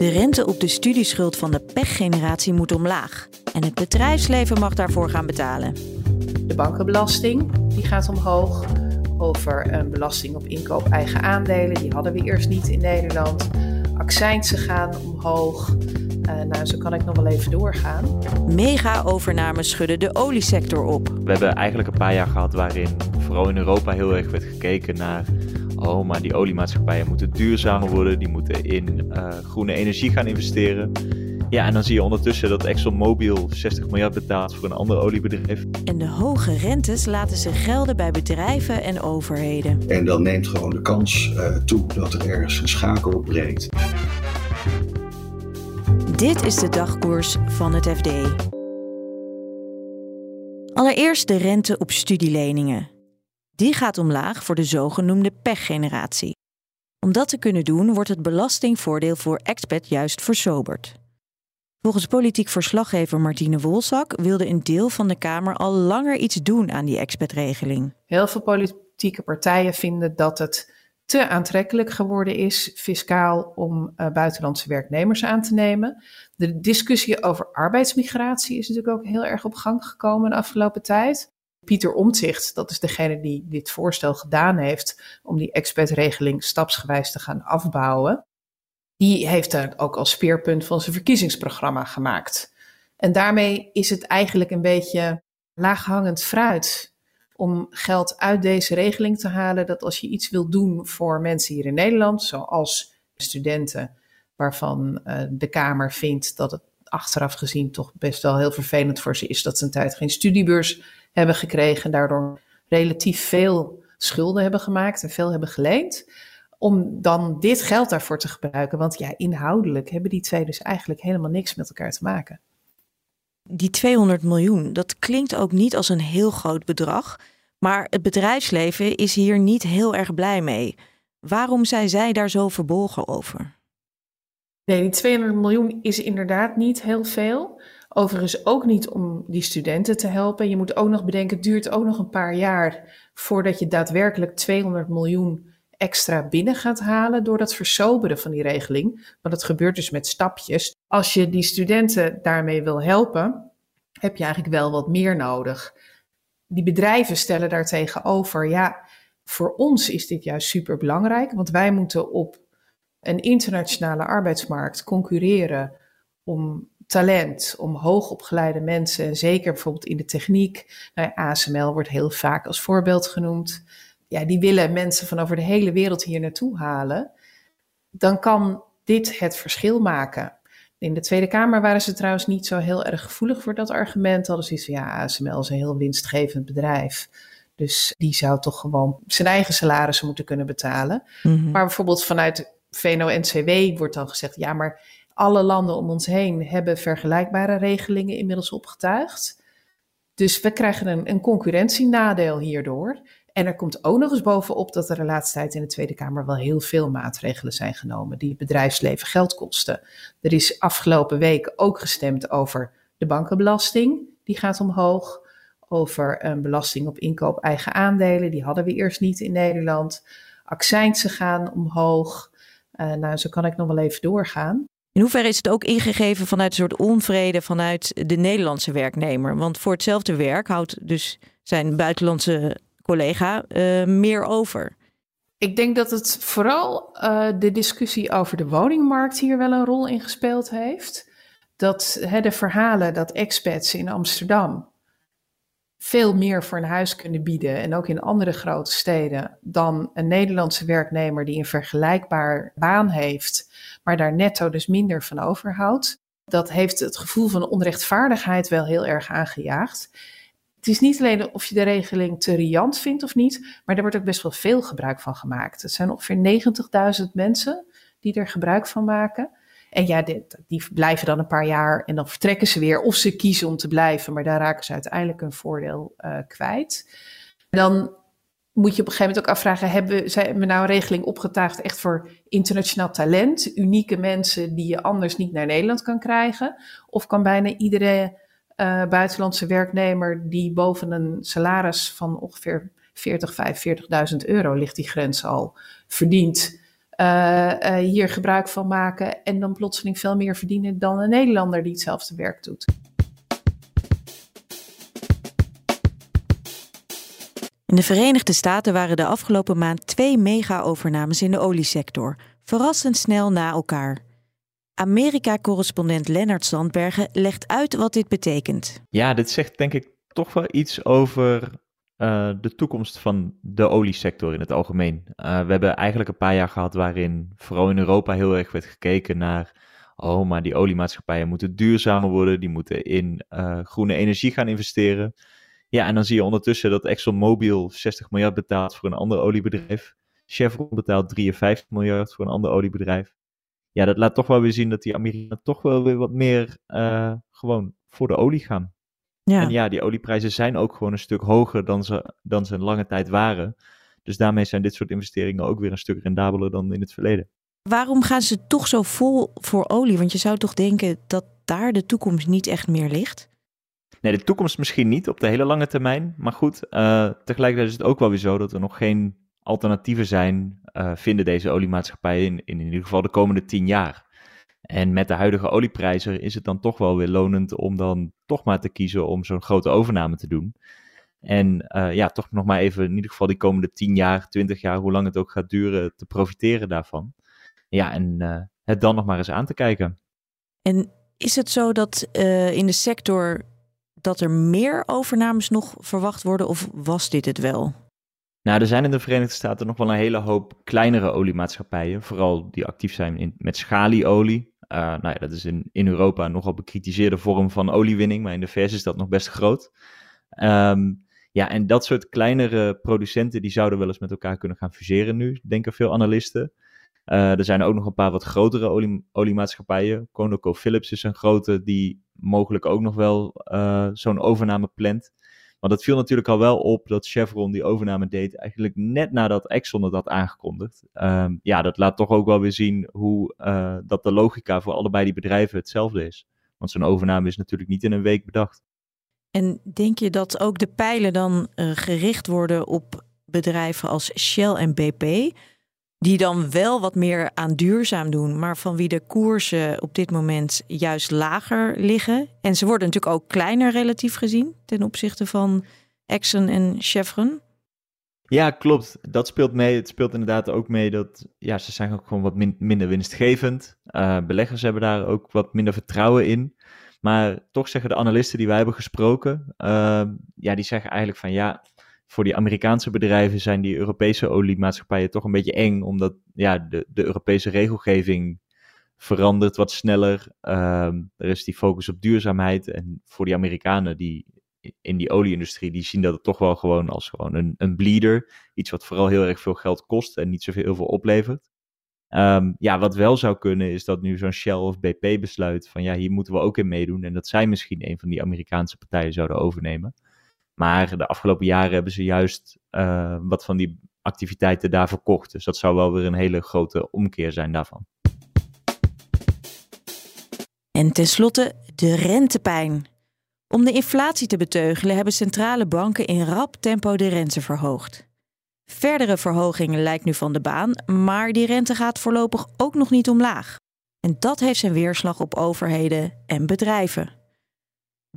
De rente op de studieschuld van de pechgeneratie moet omlaag. En het bedrijfsleven mag daarvoor gaan betalen. De bankenbelasting die gaat omhoog. Over een belasting op inkoop eigen aandelen. Die hadden we eerst niet in Nederland. Accijnsen gaan omhoog. Uh, nou, zo kan ik nog wel even doorgaan. Mega-overnames schudden de oliesector op. We hebben eigenlijk een paar jaar gehad waarin vooral in Europa heel erg werd gekeken naar oh, maar die oliemaatschappijen moeten duurzamer worden, die moeten in uh, groene energie gaan investeren. Ja, en dan zie je ondertussen dat ExxonMobil 60 miljard betaalt voor een ander oliebedrijf. En de hoge rentes laten zich gelden bij bedrijven en overheden. En dan neemt gewoon de kans uh, toe dat er ergens een schakel breekt. Dit is de dagkoers van het FD. Allereerst de rente op studieleningen. Die gaat omlaag voor de zogenoemde pechgeneratie. Om dat te kunnen doen wordt het belastingvoordeel voor expat juist versoberd. Volgens politiek verslaggever Martine Wolzak wilde een deel van de Kamer al langer iets doen aan die expatregeling. Heel veel politieke partijen vinden dat het te aantrekkelijk geworden is, fiscaal, om uh, buitenlandse werknemers aan te nemen. De discussie over arbeidsmigratie is natuurlijk ook heel erg op gang gekomen de afgelopen tijd. Pieter Omtzigt, dat is degene die dit voorstel gedaan heeft om die expertregeling stapsgewijs te gaan afbouwen, die heeft daar ook als speerpunt van zijn verkiezingsprogramma gemaakt. En daarmee is het eigenlijk een beetje laaghangend fruit om geld uit deze regeling te halen. Dat als je iets wil doen voor mensen hier in Nederland, zoals studenten, waarvan uh, de Kamer vindt dat het achteraf gezien toch best wel heel vervelend voor ze is dat ze een tijd geen studiebeurs hebben gekregen, daardoor relatief veel schulden hebben gemaakt en veel hebben geleend. Om dan dit geld daarvoor te gebruiken. Want ja, inhoudelijk hebben die twee dus eigenlijk helemaal niks met elkaar te maken. Die 200 miljoen, dat klinkt ook niet als een heel groot bedrag. Maar het bedrijfsleven is hier niet heel erg blij mee. Waarom zijn zij daar zo verbolgen over? Nee, die 200 miljoen is inderdaad niet heel veel. Overigens ook niet om die studenten te helpen. Je moet ook nog bedenken, het duurt ook nog een paar jaar voordat je daadwerkelijk 200 miljoen extra binnen gaat halen door dat versoberen van die regeling. Want dat gebeurt dus met stapjes. Als je die studenten daarmee wil helpen, heb je eigenlijk wel wat meer nodig. Die bedrijven stellen daartegenover, ja, voor ons is dit juist super belangrijk, want wij moeten op een internationale arbeidsmarkt concurreren om talent, om hoogopgeleide mensen, zeker bijvoorbeeld in de techniek. Nou, ASML wordt heel vaak als voorbeeld genoemd. Ja, die willen mensen van over de hele wereld hier naartoe halen. Dan kan dit het verschil maken. In de Tweede Kamer waren ze trouwens niet zo heel erg gevoelig voor dat argument. Hadden ze iets van, ja, ASML is een heel winstgevend bedrijf. Dus die zou toch gewoon zijn eigen salarissen moeten kunnen betalen. Mhm. Maar bijvoorbeeld vanuit VNO-NCW wordt dan gezegd, ja, maar alle landen om ons heen hebben vergelijkbare regelingen inmiddels opgetuigd. Dus we krijgen een, een concurrentienadeel hierdoor. En er komt ook nog eens bovenop dat er de laatste tijd in de Tweede Kamer wel heel veel maatregelen zijn genomen die het bedrijfsleven geld kosten. Er is afgelopen week ook gestemd over de bankenbelasting, die gaat omhoog. Over een belasting op inkoop eigen aandelen, die hadden we eerst niet in Nederland. Accijnsen gaan omhoog. Uh, nou, zo kan ik nog wel even doorgaan. In hoeverre is het ook ingegeven vanuit een soort onvrede vanuit de Nederlandse werknemer? Want voor hetzelfde werk houdt dus zijn buitenlandse collega uh, meer over. Ik denk dat het vooral uh, de discussie over de woningmarkt hier wel een rol in gespeeld heeft. Dat hè, de verhalen dat expats in Amsterdam veel meer voor een huis kunnen bieden en ook in andere grote steden dan een Nederlandse werknemer die een vergelijkbaar baan heeft, maar daar netto dus minder van overhoudt. Dat heeft het gevoel van onrechtvaardigheid wel heel erg aangejaagd. het is niet alleen of je de regeling te riant vindt of niet, maar er wordt ook best wel veel gebruik van gemaakt. Het zijn ongeveer 90.000 mensen die er gebruik van maken. En ja, die, blijven dan een paar jaar en dan vertrekken ze weer. Of ze kiezen om te blijven, maar daar raken ze uiteindelijk een voordeel uh, kwijt. Dan moet je op een gegeven moment ook afvragen: hebben, we nou een regeling opgetuigd echt voor internationaal talent? Unieke mensen die je anders niet naar Nederland kan krijgen? Of kan bijna iedere uh, buitenlandse werknemer die boven een salaris van ongeveer 40, 45.000 euro ligt die grens al verdient? Uh, uh, hier gebruik van maken en dan plotseling veel meer verdienen dan een Nederlander die hetzelfde werk doet. In de Verenigde Staten waren de afgelopen maand twee mega-overnames in de oliesector, verrassend snel na elkaar. Amerika-correspondent Lennart Sandbergen legt uit wat dit betekent. Ja, dit zegt denk ik toch wel iets over uh, de toekomst van de oliesector in het algemeen. Uh, we hebben eigenlijk een paar jaar gehad waarin vooral in Europa heel erg werd gekeken naar. Oh, maar die oliemaatschappijen moeten duurzamer worden, die moeten in uh, groene energie gaan investeren. Ja, en dan zie je ondertussen dat ExxonMobil 60 miljard betaalt voor een ander oliebedrijf. Chevron betaalt 53 miljard voor een ander oliebedrijf. Ja, dat laat toch wel weer zien dat die Amerikanen toch wel weer wat meer gewoon voor de olie gaan. Ja. En ja, die olieprijzen zijn ook gewoon een stuk hoger dan ze, dan ze een lange tijd waren. Dus daarmee zijn dit soort investeringen ook weer een stuk rendabeler dan in het verleden. Waarom gaan ze toch zo vol voor olie? Want je zou toch denken dat daar de toekomst niet echt meer ligt? Nee, de toekomst misschien niet op de hele lange termijn. Maar goed, uh, tegelijkertijd is het ook wel weer zo dat er nog geen alternatieven zijn, uh, vinden deze oliemaatschappijen in, in, in ieder geval de komende tien jaar. En met de huidige olieprijzen is het dan toch wel weer lonend om dan toch maar te kiezen om zo'n grote overname te doen. En uh, ja, toch nog maar even in ieder geval die komende 10 jaar, 20 jaar, hoe lang het ook gaat duren, te profiteren daarvan. Ja, en uh, het dan nog maar eens aan te kijken. En is het zo dat uh, in de sector dat er meer overnames nog verwacht worden of was dit het wel? Nou, er zijn in de Verenigde Staten nog wel een hele hoop kleinere oliemaatschappijen, vooral die actief zijn in, met schalieolie. Uh, nou ja, dat is in, in Europa nogal bekritiseerde vorm van oliewinning, maar in de VS is dat nog best groot. Um, ja, en dat soort kleinere producenten, die zouden wel eens met elkaar kunnen gaan fuseren nu, denken veel analisten. Uh, er zijn ook nog een paar wat grotere olie, oliemaatschappijen. ConocoPhillips is een grote die mogelijk ook nog wel uh, zo'n overname plant. Maar dat viel natuurlijk al wel op dat Chevron die overname deed, eigenlijk net nadat Exxon het had aangekondigd. Um, ja, dat laat toch ook wel weer zien hoe uh, dat de logica voor allebei die bedrijven hetzelfde is. Want zo'n overname is natuurlijk niet in een week bedacht. En denk je dat ook de pijlen dan uh, gericht worden op bedrijven als Shell en BP? Die dan wel wat meer aan duurzaam doen, maar van wie de koersen op dit moment juist lager liggen. En ze worden natuurlijk ook kleiner relatief gezien ten opzichte van Exxon en Chevron. Ja, klopt. Dat speelt mee. Het speelt inderdaad ook mee dat ja, ze zijn ook gewoon wat minder winstgevend. Uh, beleggers hebben daar ook wat minder vertrouwen in. Maar toch zeggen de analisten die wij hebben gesproken, uh, ja, die zeggen eigenlijk van ja, voor die Amerikaanse bedrijven zijn die Europese oliemaatschappijen toch een beetje eng, omdat ja, de, de Europese regelgeving verandert wat sneller. Uh, er is die focus op duurzaamheid. En voor die Amerikanen die in die olieindustrie, die zien dat toch wel gewoon als gewoon een, een bleeder. Iets wat vooral heel erg veel geld kost en niet zoveel heel veel oplevert. Um, ja, wat wel zou kunnen is dat nu zo'n Shell of BP besluit van ja, hier moeten we ook in meedoen. En dat zij misschien een van die Amerikaanse partijen zouden overnemen. Maar de afgelopen jaren hebben ze juist uh, wat van die activiteiten daar verkocht. Dus dat zou wel weer een hele grote omkeer zijn daarvan. En tenslotte de rentepijn. Om de inflatie te beteugelen hebben centrale banken in rap tempo de rente verhoogd. Verdere verhogingen lijkt nu van de baan, maar die rente gaat voorlopig ook nog niet omlaag. En dat heeft zijn weerslag op overheden en bedrijven.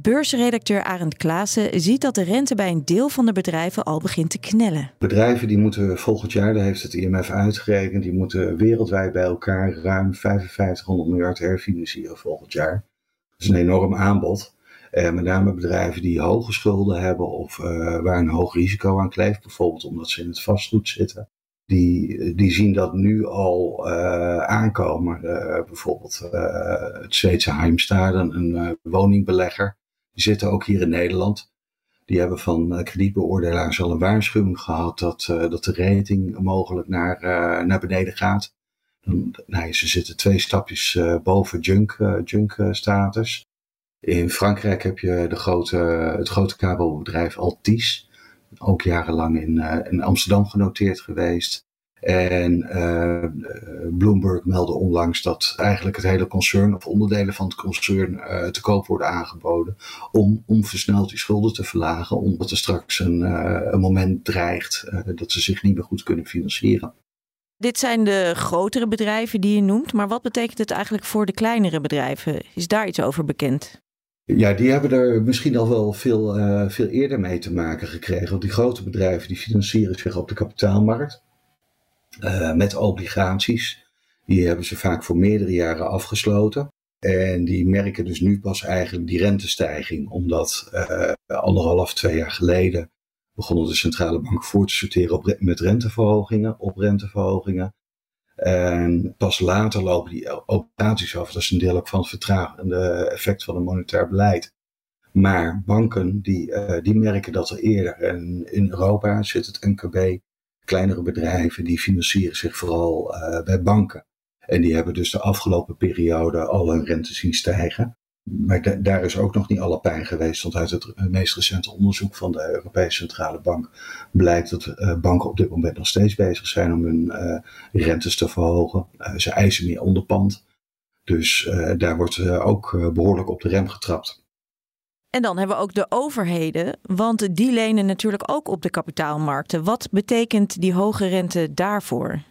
Beursredacteur Arend Klaassen ziet dat de rente bij een deel van de bedrijven al begint te knellen. Bedrijven die moeten volgend jaar, daar heeft het IMF uitgerekend, die moeten wereldwijd bij elkaar ruim 5500 miljard herfinancieren volgend jaar. Dat is een enorm aanbod. Eh, met name bedrijven die hoge schulden hebben of uh, waar een hoog risico aan kleeft, bijvoorbeeld omdat ze in het vastgoed zitten. Die, die zien dat nu al uh, aankomen. Uh, bijvoorbeeld het Zweedse Heimstaden, een woningbelegger, die zitten ook hier in Nederland. Die hebben van kredietbeoordelaars al een waarschuwing gehad dat, dat de rating mogelijk naar, naar beneden gaat. Dan, nou, ze zitten twee stapjes boven junk, junk status. In Frankrijk heb je de grote, het grote kabelbedrijf Altis, ook jarenlang in, in Amsterdam genoteerd geweest. En uh, Bloomberg meldde onlangs dat eigenlijk het hele concern of onderdelen van het concern uh, te koop worden aangeboden om, om versneld die schulden te verlagen, omdat er straks een, uh, een moment dreigt dat ze zich niet meer goed kunnen financieren. Dit zijn de grotere bedrijven die je noemt, maar wat betekent het eigenlijk voor de kleinere bedrijven? Is daar iets over bekend? Ja, die hebben er misschien al wel veel, veel eerder mee te maken gekregen. Want die grote bedrijven die financieren zich op de kapitaalmarkt. Uh, met obligaties. Die hebben ze vaak voor meerdere jaren afgesloten. En die merken dus nu pas eigenlijk die rentestijging. Omdat uh, anderhalf, twee jaar geleden begonnen de centrale banken voor te sorteren op, met renteverhogingen, op renteverhogingen. En pas later lopen die obligaties af. Dat is een deel ook van het vertragende effect van het monetair beleid. Maar banken die, uh, die merken dat er eerder. En in Europa zit het NKB kleinere bedrijven die financieren zich vooral uh, bij banken. En die hebben dus de afgelopen periode al hun rente zien stijgen. Maar daar is ook nog niet alle pijn geweest, want uit het meest recente onderzoek van de Europese Centrale Bank blijkt dat uh, banken op dit moment nog steeds bezig zijn om hun uh, rentes te verhogen. ze eisen meer onderpand. Dus daar wordt ook behoorlijk op de rem getrapt. En dan hebben we ook de overheden, want die lenen natuurlijk ook op de kapitaalmarkten. Wat betekent die hoge rente daarvoor?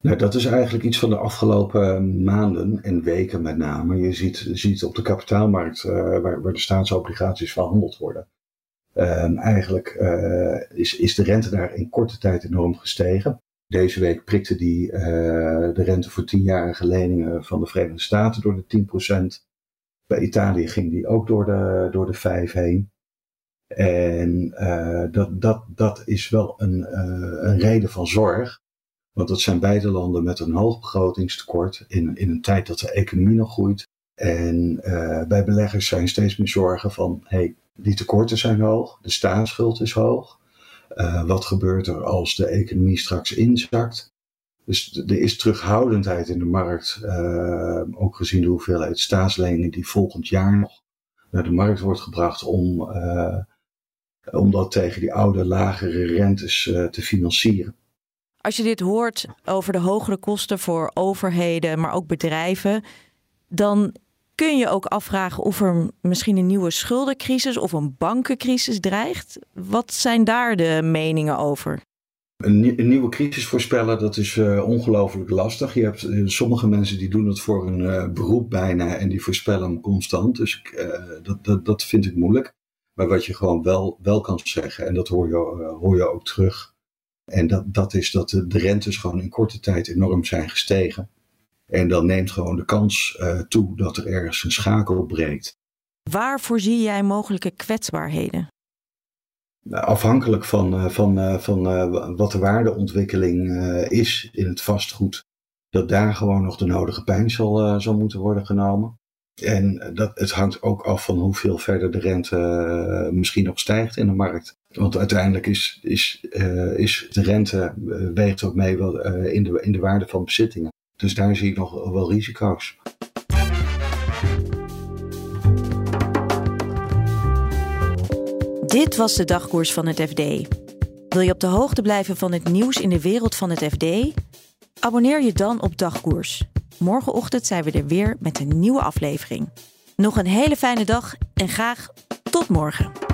Nou, dat is eigenlijk iets van de afgelopen maanden en weken met name. Je ziet, ziet op de kapitaalmarkt uh, waar, waar, de staatsobligaties verhandeld worden. Um, eigenlijk uh, is, is de rente daar in korte tijd enorm gestegen. Deze week prikte die uh, de rente voor tienjarige leningen van de Verenigde Staten door de 10%. Bij Italië ging die ook door de, door de vijf heen. En uh, dat, dat, dat is wel een, uh, een reden van zorg. Want dat zijn beide landen met een hoog begrotingstekort in, in een tijd dat de economie nog groeit. En uh, bij beleggers zijn steeds meer zorgen van, hey, die tekorten zijn hoog, de staatsschuld is hoog. wat gebeurt er als de economie straks inzakt? Dus er is terughoudendheid in de markt, uh, ook gezien de hoeveelheid staatsleningen die volgend jaar nog naar de markt wordt gebracht om, uh, om dat tegen die oude lagere rentes uh, te financieren. Als je dit hoort over de hogere kosten voor overheden, maar ook bedrijven, dan kun je ook afvragen of er misschien een nieuwe schuldencrisis of een bankencrisis dreigt. Wat zijn daar de meningen over? Een, nieuwe crisis voorspellen, dat is uh, ongelooflijk lastig. Je hebt uh, sommige mensen die doen het voor een uh, beroep bijna en die voorspellen hem constant. Dus dat, dat, dat vind ik moeilijk. Maar wat je gewoon wel, wel kan zeggen, en dat hoor je, hoor je ook terug. En dat, dat is dat de, de rentes gewoon in korte tijd enorm zijn gestegen. En dan neemt gewoon de kans toe dat er ergens een schakel breekt. Waar voorzie jij mogelijke kwetsbaarheden? Afhankelijk van, eh, van, eh, van eh, wat de waardeontwikkeling is in het vastgoed, dat daar gewoon nog de nodige pijn zal, zal moeten worden genomen. En dat, het hangt ook af van hoeveel verder de rente misschien nog stijgt in de markt. Want uiteindelijk is, is, is de rente weegt ook mee in, de, in de waarde van bezittingen. Dus daar zie ik nog wel risico's. Dit was de dagkoers van het FD. Wil je op de hoogte blijven van het nieuws in de wereld van het FD? Abonneer je dan op Dagkoers. Morgenochtend zijn we er weer met een nieuwe aflevering. Nog een hele fijne dag en graag tot morgen.